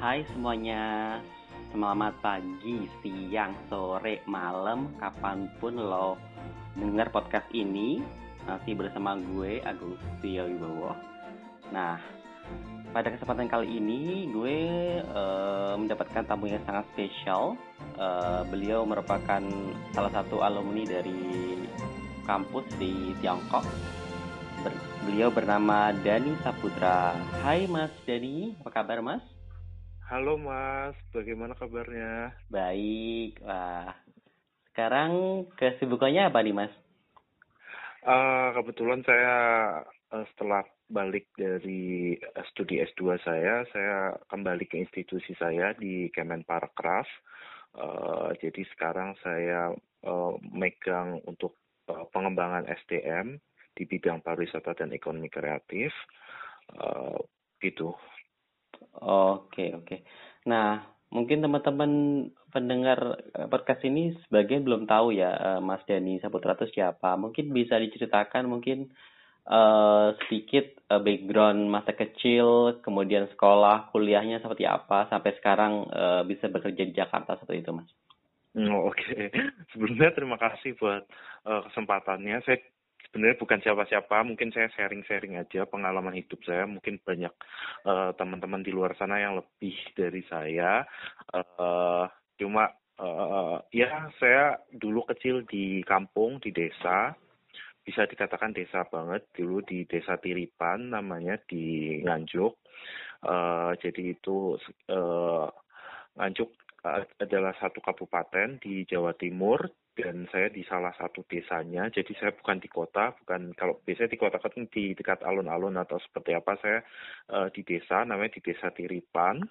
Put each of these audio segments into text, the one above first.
Hai semuanya, selamat pagi, siang, sore, malam, kapan pun lo dengar podcast ini masih bersama gue Agustio Wibowo. Nah, pada kesempatan kali ini gue uh, mendapatkan tamu yang sangat spesial. Uh, beliau merupakan salah satu alumni dari kampus di Tiongkok. Beliau bernama Dani Saputra. Hai Mas Dani, apa kabar Mas? Halo Mas, bagaimana kabarnya? Baik. Wah. Sekarang kesibukannya apa nih Mas? Uh, kebetulan saya uh, setelah balik dari studi S2 saya, saya kembali ke institusi saya di Kemenparekraf. Uh, jadi sekarang saya uh, megang untuk uh, pengembangan SDM di bidang pariwisata dan ekonomi kreatif. Uh, gitu. Oke, oke. Nah, mungkin teman-teman pendengar podcast ini sebagian belum tahu ya Mas Dani Saputra itu siapa. Mungkin bisa diceritakan mungkin uh, sedikit uh, background masa kecil, kemudian sekolah, kuliahnya seperti apa, sampai sekarang uh, bisa bekerja di Jakarta seperti itu, Mas. Oh, Oke, sebelumnya terima kasih buat uh, kesempatannya. Saya sebenarnya bukan siapa-siapa, mungkin saya sharing-sharing aja pengalaman hidup saya. Mungkin banyak uh, teman-teman di luar sana yang lebih dari saya. Uh, cuma uh, ya saya dulu kecil di kampung di desa bisa dikatakan desa banget dulu di desa Tiripan namanya di Nganjuk uh, jadi itu uh, Nganjuk adalah satu kabupaten di Jawa Timur dan saya di salah satu desanya. Jadi saya bukan di kota bukan kalau biasanya di kota kan di dekat alun-alun atau seperti apa saya uh, di desa namanya di desa Tiripan.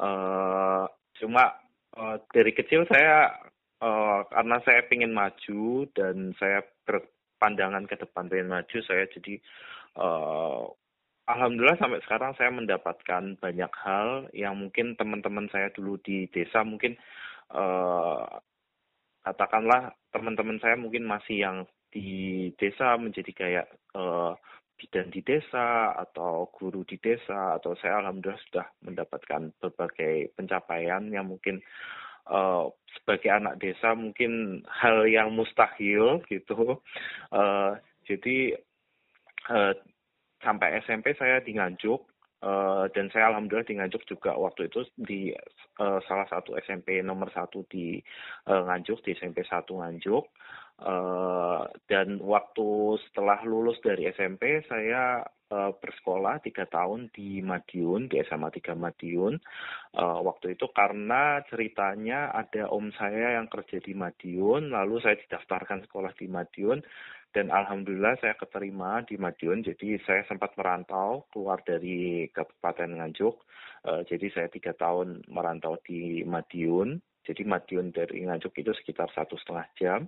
Uh, cuma uh, dari kecil saya uh, karena saya ingin maju dan saya berpandangan ke depan ingin maju saya jadi Alhamdulillah sampai sekarang saya mendapatkan banyak hal yang mungkin teman-teman saya dulu di desa mungkin uh, katakanlah teman-teman saya mungkin masih yang di desa menjadi kayak uh, bidan di desa atau guru di desa atau saya alhamdulillah sudah mendapatkan berbagai pencapaian yang mungkin uh, sebagai anak desa mungkin hal yang mustahil gitu. Uh, jadi uh, sampai SMP saya di Nganjuk uh, dan saya alhamdulillah di Nganjuk juga waktu itu di uh, salah satu SMP nomor satu di uh, Nganjuk di SMP 1 Nganjuk. Uh, dan waktu setelah lulus dari SMP saya uh, bersekolah tiga tahun di Madiun di SMA 3 Madiun. Uh, waktu itu karena ceritanya ada om saya yang kerja di Madiun lalu saya didaftarkan sekolah di Madiun dan alhamdulillah saya keterima di Madiun. Jadi saya sempat merantau keluar dari Kabupaten Nganjuk. Uh, jadi saya tiga tahun merantau di Madiun. Jadi Madiun dari Nganjuk itu sekitar satu setengah jam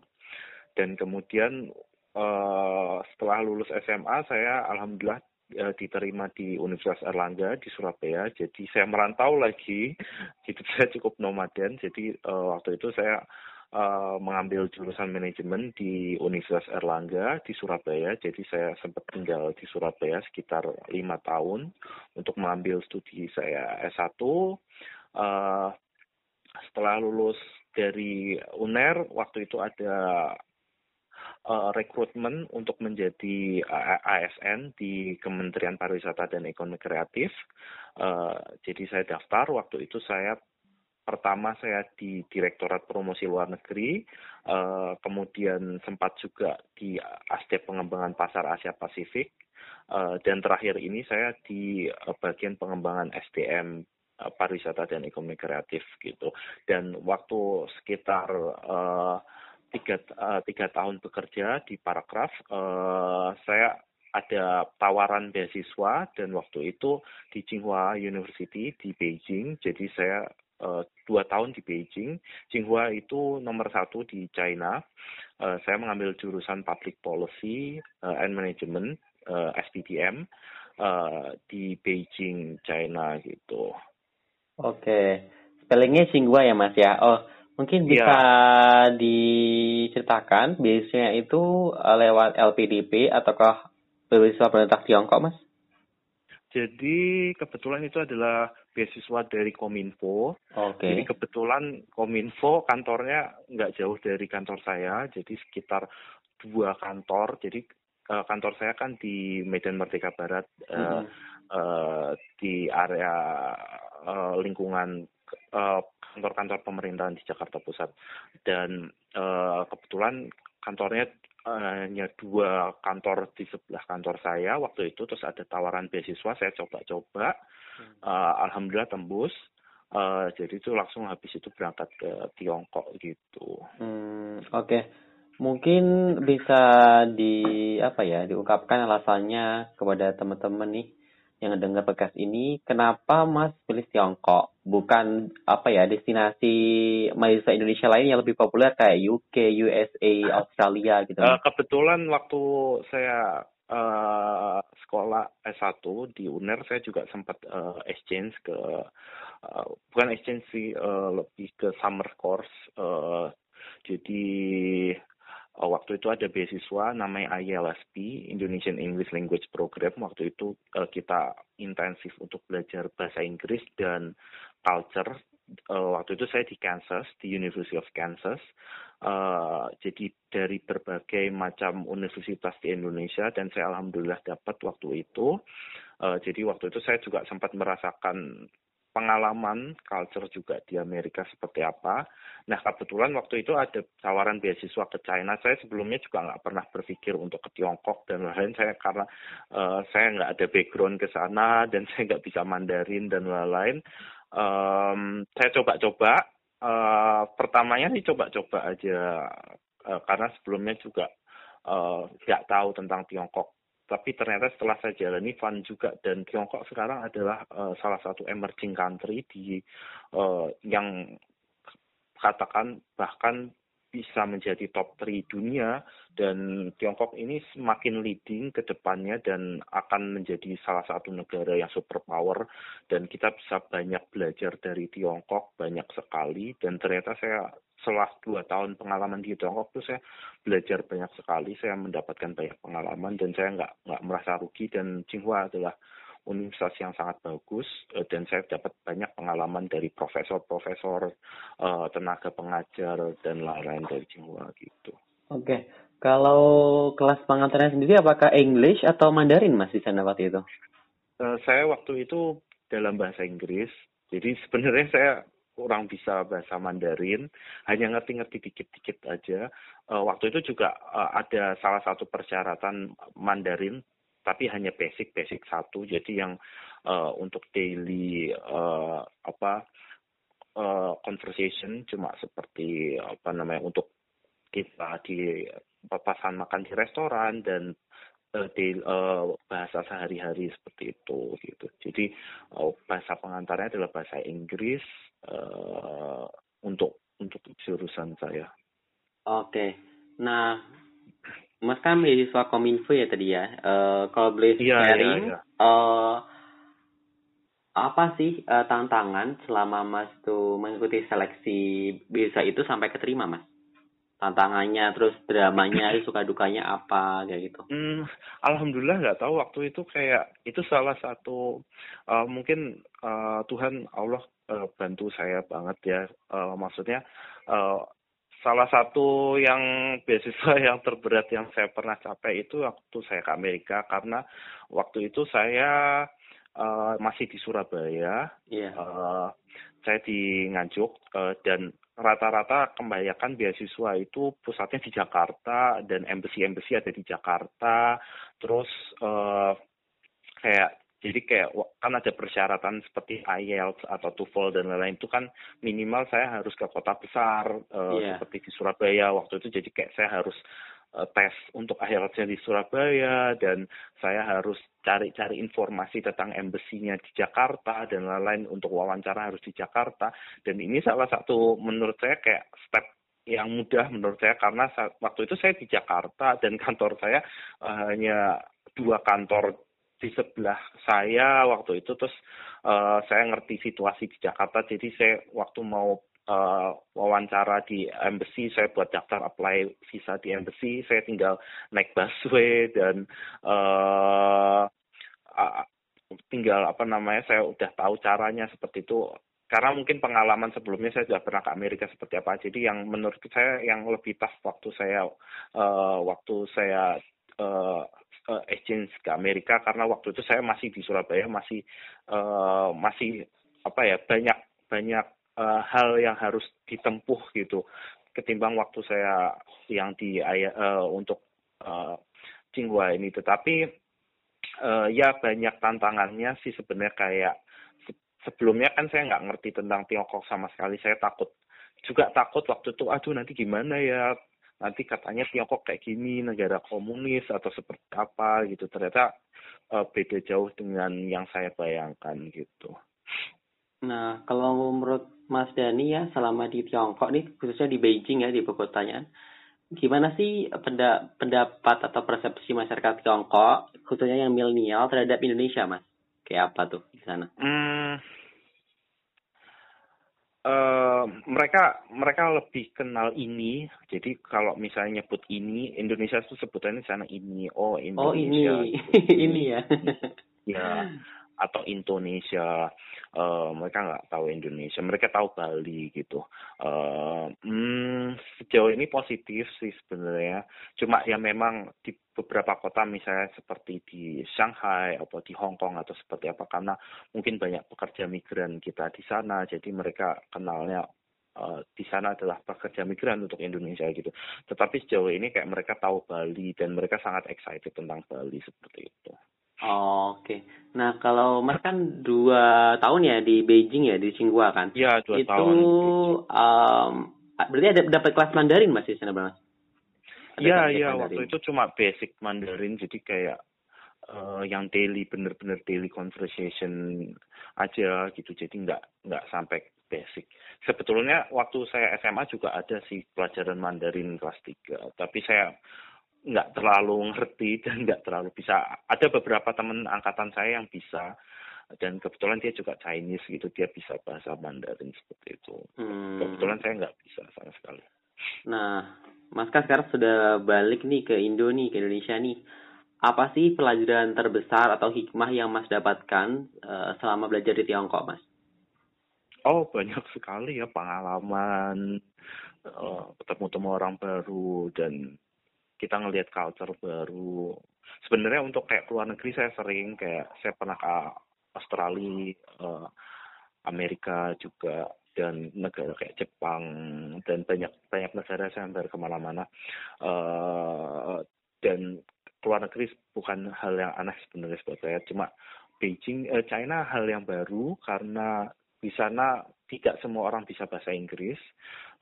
dan kemudian uh, setelah lulus SMA saya alhamdulillah uh, diterima di Universitas Erlangga di Surabaya. Jadi saya merantau lagi. Hidup saya cukup nomaden. Jadi uh, waktu itu saya uh, mengambil jurusan manajemen di Universitas Erlangga di Surabaya. Jadi saya sempat tinggal di Surabaya sekitar lima tahun untuk mengambil studi saya S1 uh, setelah lulus dari UNER waktu itu ada uh, rekrutmen untuk menjadi ASN di Kementerian Pariwisata dan Ekonomi Kreatif. Uh, jadi saya daftar waktu itu saya pertama saya di Direktorat Promosi Luar Negeri, uh, kemudian sempat juga di Asdep Pengembangan Pasar Asia Pasifik, uh, dan terakhir ini saya di uh, bagian pengembangan SDM pariwisata dan ekonomi kreatif gitu. Dan waktu sekitar uh, tiga uh, tiga tahun bekerja di Paragraf, uh, saya ada tawaran beasiswa dan waktu itu di Tsinghua University di Beijing. Jadi saya uh, dua tahun di Beijing. Tsinghua itu nomor satu di China. Uh, saya mengambil jurusan Public Policy uh, and Management uh, SPPM uh, di Beijing, China gitu. Oke, spellingnya Tsinghua ya Mas ya. Oh, Mungkin bisa ya. diceritakan biasanya itu eh, lewat LPDP ataukah beasiswa pemerintah Tiongkok, Mas? Jadi kebetulan itu adalah beasiswa dari Kominfo. Oke. Jadi kebetulan Kominfo kantornya nggak jauh dari kantor saya, jadi sekitar dua kantor. Jadi uh, kantor saya kan di Medan Merdeka Barat, uh, mm -hmm. uh, di area uh, lingkungan uh, kantor-kantor pemerintahan di Jakarta Pusat. Dan uh, kebetulan kantornya hanya dua kantor di sebelah kantor saya waktu itu terus ada tawaran beasiswa saya coba-coba hmm. uh, alhamdulillah tembus uh, jadi itu langsung habis itu berangkat ke Tiongkok gitu. Hmm, Oke, okay. mungkin bisa di apa ya diungkapkan alasannya kepada teman-teman nih yang dengar podcast ini, kenapa Mas pilih Tiongkok? Bukan apa ya destinasi mahasiswa Indonesia lain yang lebih populer kayak UK, USA, Australia gitu. Uh, kebetulan waktu saya uh, sekolah S1 di UNER saya juga sempat uh, exchange ke uh, bukan exchange sih uh, lebih ke summer course uh, jadi uh, waktu itu ada beasiswa namanya IELSP Indonesian English Language Program waktu itu uh, kita intensif untuk belajar bahasa Inggris dan culture uh, waktu itu saya di Kansas di University of Kansas uh, jadi dari berbagai macam universitas di Indonesia dan saya alhamdulillah dapat waktu itu uh, jadi waktu itu saya juga sempat merasakan pengalaman culture juga di Amerika seperti apa. Nah kebetulan waktu itu ada tawaran beasiswa ke China. Saya sebelumnya juga nggak pernah berpikir untuk ke Tiongkok dan lain-lain. Saya karena uh, saya nggak ada background ke sana dan saya nggak bisa Mandarin dan lain-lain. Um, saya coba-coba. Uh, pertamanya sih coba-coba aja uh, karena sebelumnya juga nggak uh, tahu tentang Tiongkok tapi ternyata setelah saya jalani fun juga dan Tiongkok sekarang adalah uh, salah satu emerging country di uh, yang katakan bahkan bisa menjadi top 3 dunia dan Tiongkok ini semakin leading ke depannya dan akan menjadi salah satu negara yang superpower. Dan kita bisa banyak belajar dari Tiongkok banyak sekali. Dan ternyata saya setelah dua tahun pengalaman di Tiongkok itu saya belajar banyak sekali, saya mendapatkan banyak pengalaman dan saya nggak nggak merasa rugi. Dan Tsinghua adalah universitas yang sangat bagus eh, dan saya dapat banyak pengalaman dari profesor-profesor, uh, tenaga pengajar dan lain-lain dari Tsinghua gitu. Oke, kalau kelas pengantarnya sendiri apakah English atau Mandarin mas di sana waktu itu? Uh, saya waktu itu dalam bahasa Inggris, jadi sebenarnya saya kurang bisa bahasa Mandarin, hanya ngerti-ngerti dikit-dikit aja. Uh, waktu itu juga uh, ada salah satu persyaratan Mandarin, tapi hanya basic-basic satu. Jadi yang uh, untuk daily uh, apa uh, conversation cuma seperti apa namanya untuk kita di papasan makan di restoran dan uh, di uh, bahasa sehari-hari seperti itu gitu. Jadi uh, bahasa pengantarnya adalah bahasa Inggris, uh, untuk untuk jurusan saya. Oke, nah Mas kan beasiswa Kominfo ya tadi ya. Uh, kalau boleh iya, iya, sharing, iya, iya. Uh, apa sih uh, tantangan selama Mas tuh mengikuti seleksi beasiswa itu sampai keterima Mas? Tantangannya, terus dramanya, suka dukanya apa kayak gitu? Hmm, Alhamdulillah nggak tahu waktu itu kayak itu salah satu uh, mungkin uh, Tuhan Allah uh, bantu saya banget ya. Uh, maksudnya uh, salah satu yang beasiswa yang terberat yang saya pernah capai itu waktu saya ke Amerika karena waktu itu saya uh, masih di Surabaya. Yeah. Iya. Uh, saya di Nganjuk uh, dan rata-rata kebanyakan beasiswa itu pusatnya di Jakarta dan embassy-embassy ada di Jakarta. Terus uh, kayak jadi kayak kan ada persyaratan seperti IELTS atau TOEFL dan lain-lain itu kan minimal saya harus ke kota besar uh, yeah. seperti di Surabaya waktu itu jadi kayak saya harus uh, tes untuk IELTS di Surabaya dan saya harus cari-cari informasi tentang embassy-nya di Jakarta dan lain-lain untuk wawancara harus di Jakarta dan ini salah satu menurut saya kayak step yang mudah menurut saya karena saat, waktu itu saya di Jakarta dan kantor saya uh, hanya dua kantor di sebelah saya waktu itu terus uh, saya ngerti situasi di Jakarta. Jadi saya waktu mau uh, wawancara di embassy saya buat daftar apply visa di embassy saya tinggal naik busway dan uh, uh, tinggal apa namanya saya udah tahu caranya seperti itu. Karena mungkin pengalaman sebelumnya saya sudah pernah ke Amerika seperti apa. Jadi yang menurut saya yang lebih tough waktu saya uh, waktu saya uh, exchange ke Amerika karena waktu itu saya masih di Surabaya masih uh, masih apa ya banyak banyak uh, hal yang harus ditempuh gitu. Ketimbang waktu saya yang di uh, untuk uh, Tsinghua ini. Tetapi uh, ya banyak tantangannya sih sebenarnya kayak sebelumnya kan saya nggak ngerti tentang Tiongkok sama sekali. Saya takut juga takut waktu itu aduh nanti gimana ya nanti katanya Tiongkok kayak gini negara komunis atau seperti apa gitu ternyata uh, beda jauh dengan yang saya bayangkan gitu. Nah kalau menurut Mas Dani ya selama di Tiongkok nih khususnya di Beijing ya di ibu kotanya gimana sih pendapat atau persepsi masyarakat Tiongkok khususnya yang milenial terhadap Indonesia mas kayak apa tuh di sana? Hmm, uh, mereka mereka lebih kenal ini. Jadi kalau misalnya nyebut ini Indonesia itu sebutannya sana ini. Oh Indonesia. Oh ini ini ya. ya atau Indonesia uh, mereka nggak tahu Indonesia mereka tahu Bali gitu uh, hmm, sejauh ini positif sih sebenarnya cuma ya memang di beberapa kota misalnya seperti di Shanghai atau di Hong Kong atau seperti apa karena mungkin banyak pekerja migran kita di sana jadi mereka kenalnya Uh, di sana adalah pekerja migran untuk Indonesia gitu. Tetapi sejauh ini kayak mereka tahu Bali dan mereka sangat excited tentang Bali seperti itu. Oh, Oke. Okay. Nah, kalau Mas kan dua tahun ya di Beijing ya, di Tsinghua kan? Iya, dua itu, tahun. Itu um, berarti ada dapat kelas Mandarin Mas di sana, Mas? Iya, iya. Waktu itu cuma basic Mandarin, jadi kayak uh, yang daily, bener-bener daily conversation aja gitu. Jadi nggak nggak sampai basic. Sebetulnya waktu saya SMA juga ada sih pelajaran Mandarin kelas 3, tapi saya nggak terlalu ngerti dan nggak terlalu bisa. Ada beberapa teman angkatan saya yang bisa dan kebetulan dia juga Chinese gitu, dia bisa bahasa Mandarin seperti itu. Hmm. Kebetulan saya nggak bisa sama sekali. Nah, Mas kan sekarang sudah balik nih ke Indo nih, ke Indonesia nih. Apa sih pelajaran terbesar atau hikmah yang Mas dapatkan uh, selama belajar di Tiongkok, Mas? Oh, banyak sekali ya pengalaman, uh, ketemu-temu orang baru dan kita ngelihat culture baru. Sebenarnya untuk kayak keluar negeri saya sering kayak saya pernah ke Australia uh, Amerika juga dan negara kayak Jepang dan banyak banyak negara saya hampir ke mana-mana. Uh, dan keluar negeri bukan hal yang aneh sebenarnya buat saya. Cuma Beijing uh, China hal yang baru karena di sana tidak semua orang bisa bahasa Inggris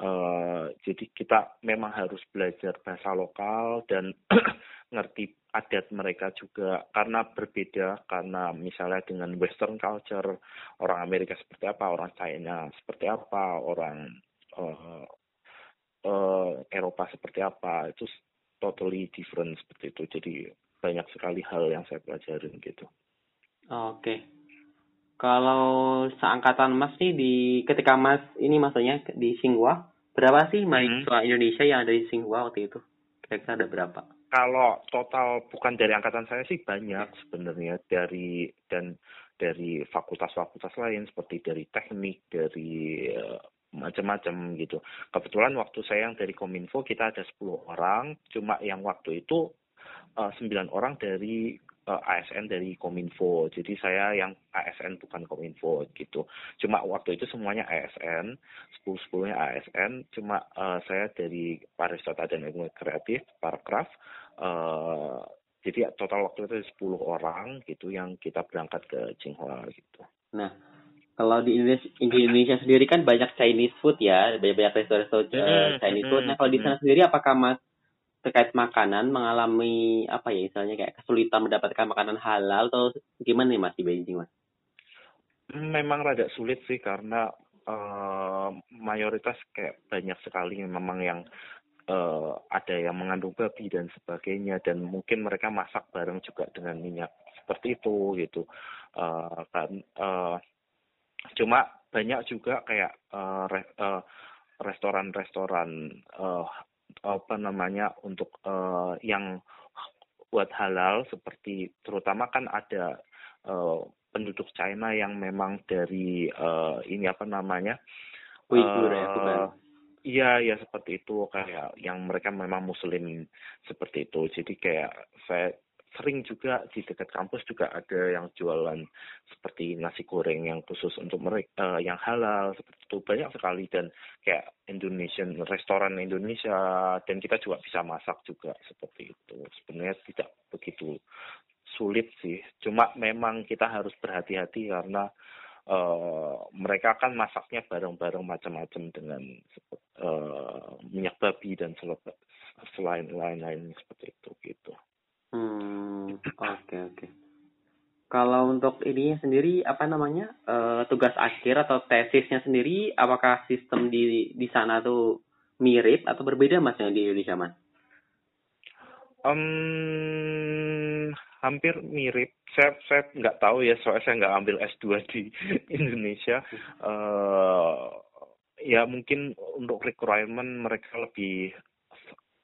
Uh, jadi kita memang harus belajar bahasa lokal dan ngerti adat mereka juga karena berbeda karena misalnya dengan Western culture orang Amerika seperti apa orang China seperti apa orang uh, uh, Eropa seperti apa itu totally different seperti itu jadi banyak sekali hal yang saya pelajarin gitu. Oke. Okay. Kalau seangkatan Mas nih di ketika Mas ini maksudnya di Singwa, berapa sih mahasiswa hmm. Indonesia yang ada di Singwa waktu itu? Kira-kira ada berapa? Kalau total bukan dari angkatan saya sih banyak sebenarnya dari dan dari fakultas-fakultas lain seperti dari teknik, dari uh, macam-macam gitu. Kebetulan waktu saya yang dari Kominfo kita ada 10 orang, cuma yang waktu itu uh, 9 orang dari uh, eh, ASN dari Kominfo. Jadi saya yang ASN bukan Kominfo gitu. Cuma waktu itu semuanya ASN, sepuluh sepuluhnya ASN. Cuma uh, saya dari pariwisata dan ekonomi kreatif, Paragraf. Uh, jadi total waktu itu 10 orang gitu yang kita berangkat ke Tsinghua gitu. Nah, kalau di Indonesia, di Indonesia sendiri kan banyak Chinese food ya, banyak banyak restoran uh, Chinese food. Nah, kalau di sana sendiri apakah Mas terkait makanan mengalami apa ya misalnya kayak kesulitan mendapatkan makanan halal atau gimana nih mas di Beijing mas? Memang rada sulit sih karena uh, mayoritas kayak banyak sekali memang yang uh, ada yang mengandung babi dan sebagainya dan mungkin mereka masak bareng juga dengan minyak seperti itu gitu uh, kan uh, cuma banyak juga kayak uh, uh, restoran-restoran uh, apa namanya untuk uh, yang buat halal seperti terutama kan ada uh, penduduk China yang memang dari uh, ini apa namanya Uighur uh, ya bukan Iya, ya seperti itu kayak yang mereka memang muslim seperti itu. Jadi kayak saya sering juga di dekat kampus juga ada yang jualan seperti nasi goreng yang khusus untuk mereka uh, yang halal seperti itu banyak sekali dan kayak Indonesian restoran Indonesia dan kita juga bisa masak juga seperti itu. Sebenarnya tidak begitu sulit sih. Cuma memang kita harus berhati-hati karena uh, mereka kan masaknya bareng-bareng macam-macam dengan uh, minyak babi dan selain lain-lain seperti itu gitu. Hmm, oke okay, oke. Okay. Kalau untuk ini sendiri apa namanya uh, tugas akhir atau tesisnya sendiri, apakah sistem di di sana tuh mirip atau berbeda mas yang di Indonesia mas? Um, hampir mirip. Saya saya nggak tahu ya soalnya saya nggak ambil S2 di Indonesia. Uh, ya mungkin untuk requirement mereka lebih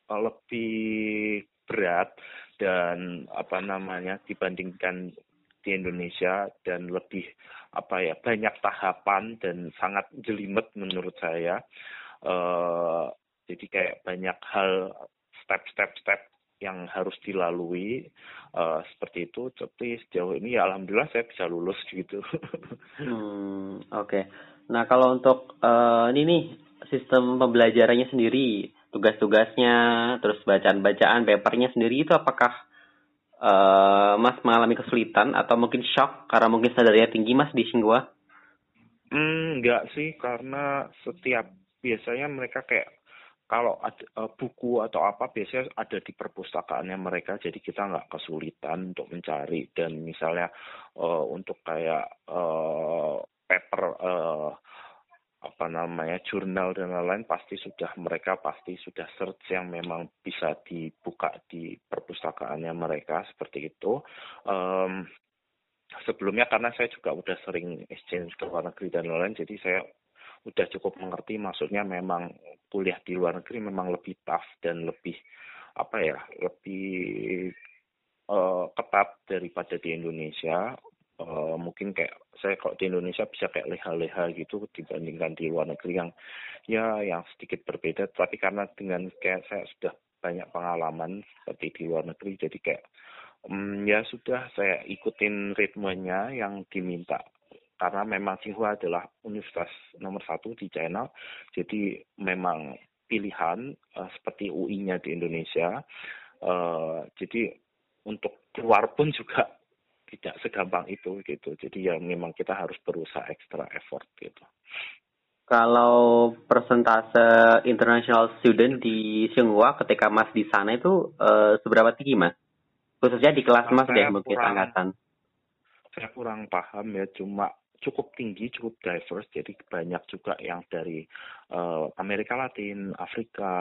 lebih berat dan apa namanya dibandingkan di Indonesia dan lebih apa ya banyak tahapan dan sangat jelimet menurut saya. Uh, jadi kayak banyak hal step-step step yang harus dilalui uh, seperti itu tapi sejauh ini ya alhamdulillah saya bisa lulus gitu hmm, oke okay. nah kalau untuk uh, ini nih sistem pembelajarannya sendiri tugas-tugasnya terus bacaan-bacaan papernya sendiri itu apakah uh, mas mengalami kesulitan atau mungkin shock karena mungkin sadarnya tinggi mas di Singhua Hmm, enggak sih, karena setiap biasanya mereka kayak kalau ada uh, buku atau apa biasanya ada di perpustakaannya mereka jadi kita nggak kesulitan untuk mencari. Dan misalnya uh, untuk kayak uh, paper uh, apa namanya jurnal dan lain-lain pasti sudah mereka pasti sudah search yang memang bisa dibuka di perpustakaannya mereka seperti itu. Um, sebelumnya karena saya juga udah sering exchange ke luar negeri dan lain-lain jadi saya udah cukup mengerti maksudnya memang kuliah di luar negeri memang lebih tough dan lebih apa ya lebih uh, ketat daripada di Indonesia uh, mungkin kayak saya kalau di Indonesia bisa kayak leha-leha gitu dibandingkan di luar negeri yang ya yang sedikit berbeda tapi karena dengan kayak saya sudah banyak pengalaman seperti di luar negeri jadi kayak um, ya sudah saya ikutin ritmenya yang diminta karena memang Tsinghua adalah universitas nomor satu di China, jadi memang pilihan uh, seperti UI-nya di Indonesia. Uh, jadi untuk keluar pun juga tidak segampang itu gitu. Jadi ya memang kita harus berusaha ekstra effort gitu. Kalau persentase international student di Tsinghua ketika Mas di sana itu uh, seberapa tinggi Mas? Khususnya di kelas Mas deh mungkin angkatan. Saya kurang paham ya, cuma cukup tinggi, cukup diverse. Jadi banyak juga yang dari uh, Amerika Latin, Afrika,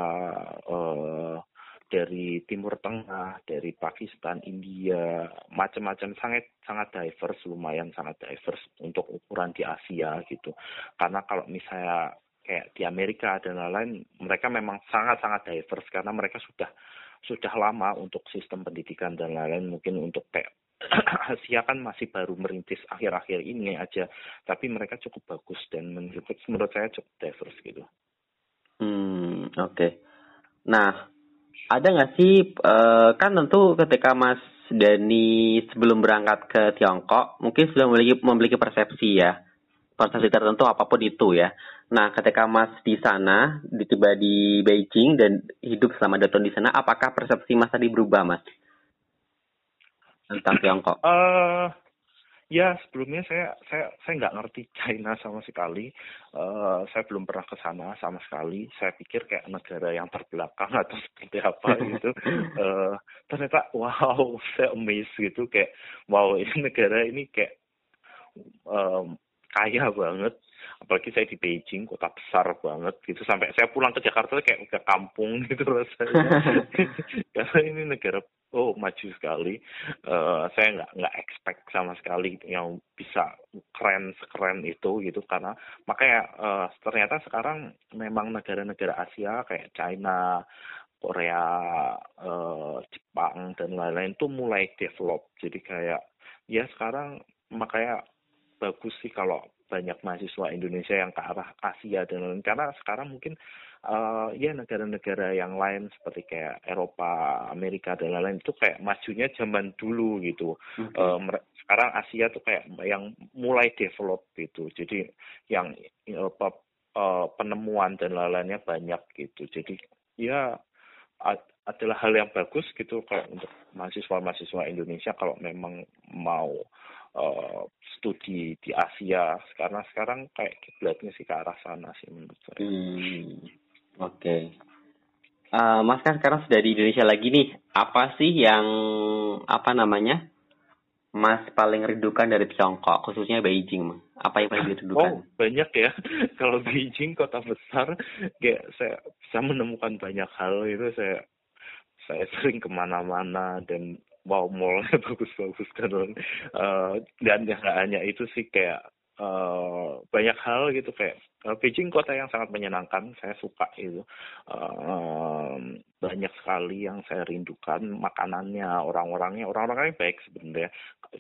uh, dari Timur Tengah, dari Pakistan, India, macam-macam sangat sangat diverse, lumayan sangat diverse untuk ukuran di Asia gitu. Karena kalau misalnya kayak di Amerika dan lain-lain, mereka memang sangat-sangat diverse karena mereka sudah sudah lama untuk sistem pendidikan dan lain-lain mungkin untuk kayak Asia kan masih baru merintis akhir-akhir ini aja, tapi mereka cukup bagus dan menurut, menurut saya cukup diverse gitu. Hmm, oke. Okay. Nah, ada nggak sih uh, kan tentu ketika Mas Dani sebelum berangkat ke Tiongkok mungkin sudah memiliki memiliki persepsi ya persepsi tertentu apa pun itu ya. Nah, ketika Mas di sana, tiba di Beijing dan hidup selama dua tahun di sana, apakah persepsi Mas tadi berubah, Mas? tentang Tiongkok? Uh, ya sebelumnya saya saya saya nggak ngerti China sama sekali. Uh, saya belum pernah ke sana sama sekali. Saya pikir kayak negara yang terbelakang atau seperti apa gitu. uh, ternyata wow saya amazed gitu kayak wow ini negara ini kayak um, kaya banget apalagi saya di Beijing kota besar banget gitu. Sampai saya pulang ke Jakarta kayak ke kampung gitu rasanya. Karena ini negara oh maju sekali. Uh, saya nggak nggak expect sama sekali yang bisa keren sekeren itu gitu. Karena makanya uh, ternyata sekarang memang negara-negara Asia kayak China Korea, uh, Jepang dan lain-lain tuh mulai develop. Jadi kayak ya sekarang makanya bagus sih kalau banyak mahasiswa Indonesia yang ke arah Asia dan lain karena sekarang mungkin uh, ya negara-negara yang lain seperti kayak Eropa, Amerika dan lain-lain itu kayak majunya zaman dulu gitu. Okay. Uh, sekarang Asia tuh kayak yang mulai develop gitu. Jadi yang uh, penemuan dan lain-lainnya banyak gitu. Jadi ya adalah hal yang bagus gitu kalau untuk mahasiswa-mahasiswa Indonesia kalau memang mau uh, studi di Asia karena sekarang kayak kiblatnya sih ke arah sana sih menurut saya. Hmm. Oke. Okay. Uh, Mas kan sekarang sudah di Indonesia lagi nih. Apa sih yang apa namanya? Mas paling rindukan dari Tiongkok, khususnya Beijing, Mas? Apa yang paling dirindukan? Oh, banyak ya. Kalau Beijing kota besar, kayak saya bisa menemukan banyak hal itu saya saya sering ke mana-mana dan wow mallnya bagus-bagus kan uh, dan yang hanya itu sih kayak uh, banyak hal gitu kayak uh, Beijing kota yang sangat menyenangkan saya suka itu. Uh, banyak sekali yang saya rindukan makanannya orang-orangnya. Orang-orangnya baik sebenarnya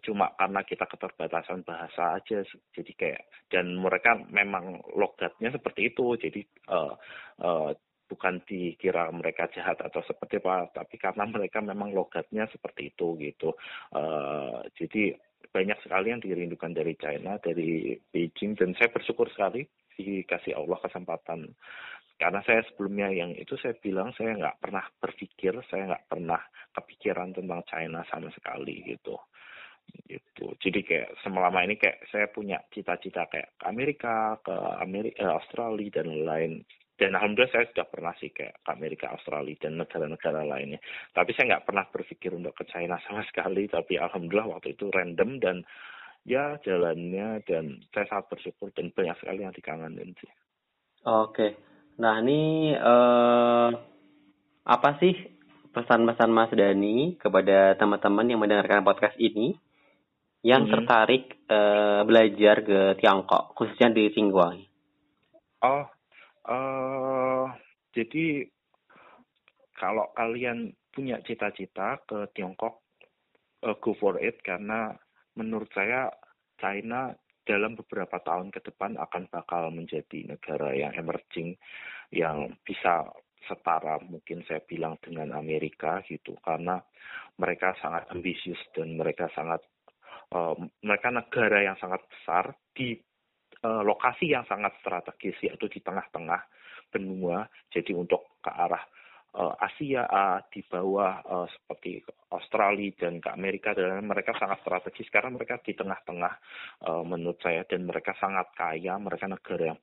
cuma karena kita keterbatasan bahasa aja jadi kayak dan mereka memang logatnya seperti itu. Jadi uh, uh, bukan dikira mereka jahat atau seperti apa, tapi karena mereka memang logatnya seperti itu gitu. Uh, jadi banyak sekali yang dirindukan dari China, dari Beijing, dan saya bersyukur sekali dikasih Allah kesempatan. Karena saya sebelumnya yang itu saya bilang saya nggak pernah berpikir, saya nggak pernah kepikiran tentang China sama sekali gitu gitu jadi kayak semelama ini kayak saya punya cita-cita kayak ke Amerika ke Amerika eh, Australia dan lain dan alhamdulillah saya sudah pernah sih ke Amerika, Australia dan negara-negara lainnya. Tapi saya nggak pernah berpikir untuk ke China sama sekali. Tapi alhamdulillah waktu itu random dan ya jalannya dan saya sangat bersyukur dan banyak sekali yang dikangenin sih. Oke, nah ini uh, apa sih pesan-pesan Mas Dani kepada teman-teman yang mendengarkan podcast ini yang hmm. tertarik uh, belajar ke Tiongkok khususnya di Tsinghua? Oh, Uh, jadi kalau kalian punya cita-cita ke Tiongkok, uh, go for it karena menurut saya China dalam beberapa tahun ke depan akan bakal menjadi negara yang emerging yang bisa setara mungkin saya bilang dengan Amerika gitu. Karena mereka sangat ambisius dan mereka sangat uh, mereka negara yang sangat besar di lokasi yang sangat strategis yaitu di tengah-tengah benua. Jadi untuk ke arah uh, Asia uh, di bawah seperti Australia dan ke Amerika dan mereka sangat strategis karena mereka di tengah-tengah menurut saya dan mereka sangat kaya mereka negara yang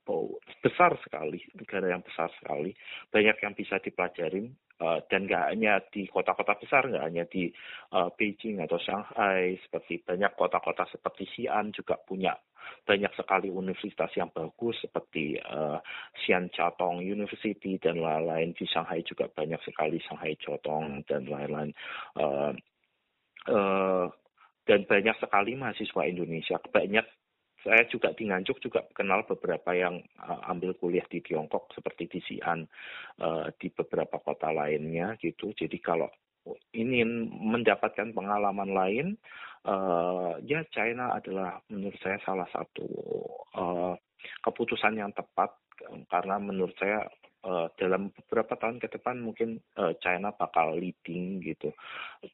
besar sekali negara yang besar sekali banyak yang bisa dipelajarin dan nggak hanya di kota-kota besar nggak hanya di uh, Beijing atau Shanghai seperti banyak kota-kota seperti Xi'an juga punya banyak sekali universitas yang bagus seperti uh, Xian Catong University dan lain-lain. Di Shanghai juga banyak sekali Shanghai Catong dan lain-lain. Dan banyak sekali mahasiswa Indonesia. Banyak saya juga di Nganjuk juga kenal beberapa yang uh, ambil kuliah di Tiongkok seperti di Xi'an uh, di beberapa kota lainnya gitu jadi kalau ingin mendapatkan pengalaman lain uh, ya China adalah menurut saya salah satu uh, keputusan yang tepat karena menurut saya uh, dalam beberapa tahun ke depan mungkin uh, China bakal leading gitu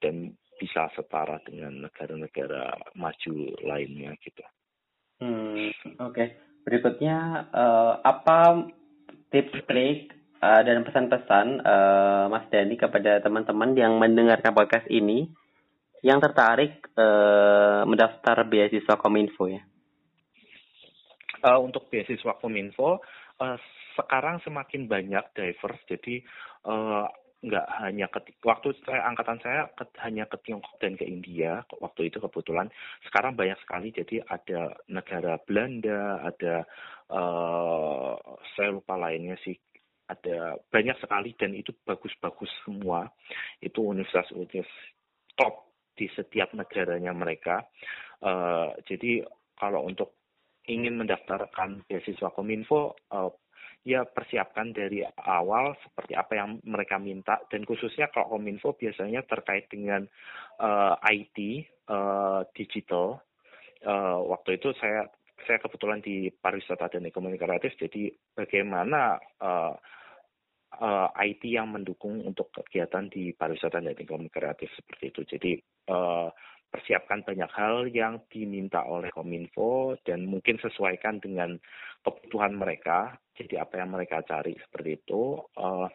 dan bisa setara dengan negara-negara maju lainnya gitu. Hmm, oke. Okay. Berikutnya uh, apa tips trik uh, dan pesan-pesan uh, Mas Dani kepada teman-teman yang mendengarkan podcast ini yang tertarik uh, mendaftar beasiswa Kominfo ya? Uh, untuk beasiswa Kominfo uh, sekarang semakin banyak diverse, jadi uh, nggak hanya ke waktu saya angkatan saya ke, hanya ke Tiongkok dan ke India waktu itu kebetulan. Sekarang banyak sekali jadi ada negara Belanda ada uh, saya lupa lainnya sih. Ada banyak sekali dan itu bagus-bagus semua. Itu universitas-universitas top di setiap negaranya mereka. Uh, jadi kalau untuk ingin mendaftarkan beasiswa Kominfo, uh, ya persiapkan dari awal seperti apa yang mereka minta. Dan khususnya kalau Kominfo biasanya terkait dengan uh, IT uh, digital. Uh, waktu itu saya saya kebetulan di pariwisata dan ekonomi kreatif. Jadi bagaimana uh, uh, IT yang mendukung untuk kegiatan di pariwisata dan ekonomi kreatif seperti itu. Jadi uh, persiapkan banyak hal yang diminta oleh Kominfo dan mungkin sesuaikan dengan kebutuhan mereka. Jadi apa yang mereka cari seperti itu uh,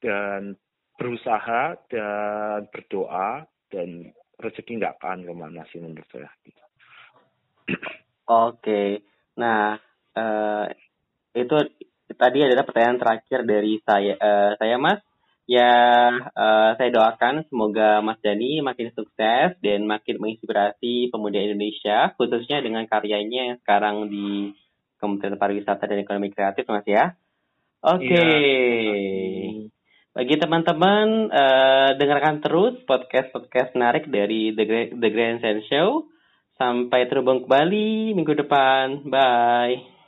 dan berusaha dan berdoa dan rezeki nggak akan ke mana sih menurut saya. Gitu. Oke, nah uh, itu tadi adalah pertanyaan terakhir dari saya. Uh, saya Mas, Ya, uh, saya doakan semoga Mas Dani makin sukses dan makin menginspirasi pemuda Indonesia, khususnya dengan karyanya yang sekarang di Kementerian Pariwisata dan Ekonomi Kreatif, Mas ya. Oke. Okay. Ya, Bagi teman-teman, uh, dengarkan terus podcast-podcast menarik dari The, The Grand Sense Show. Sampai terhubung kembali minggu depan. Bye.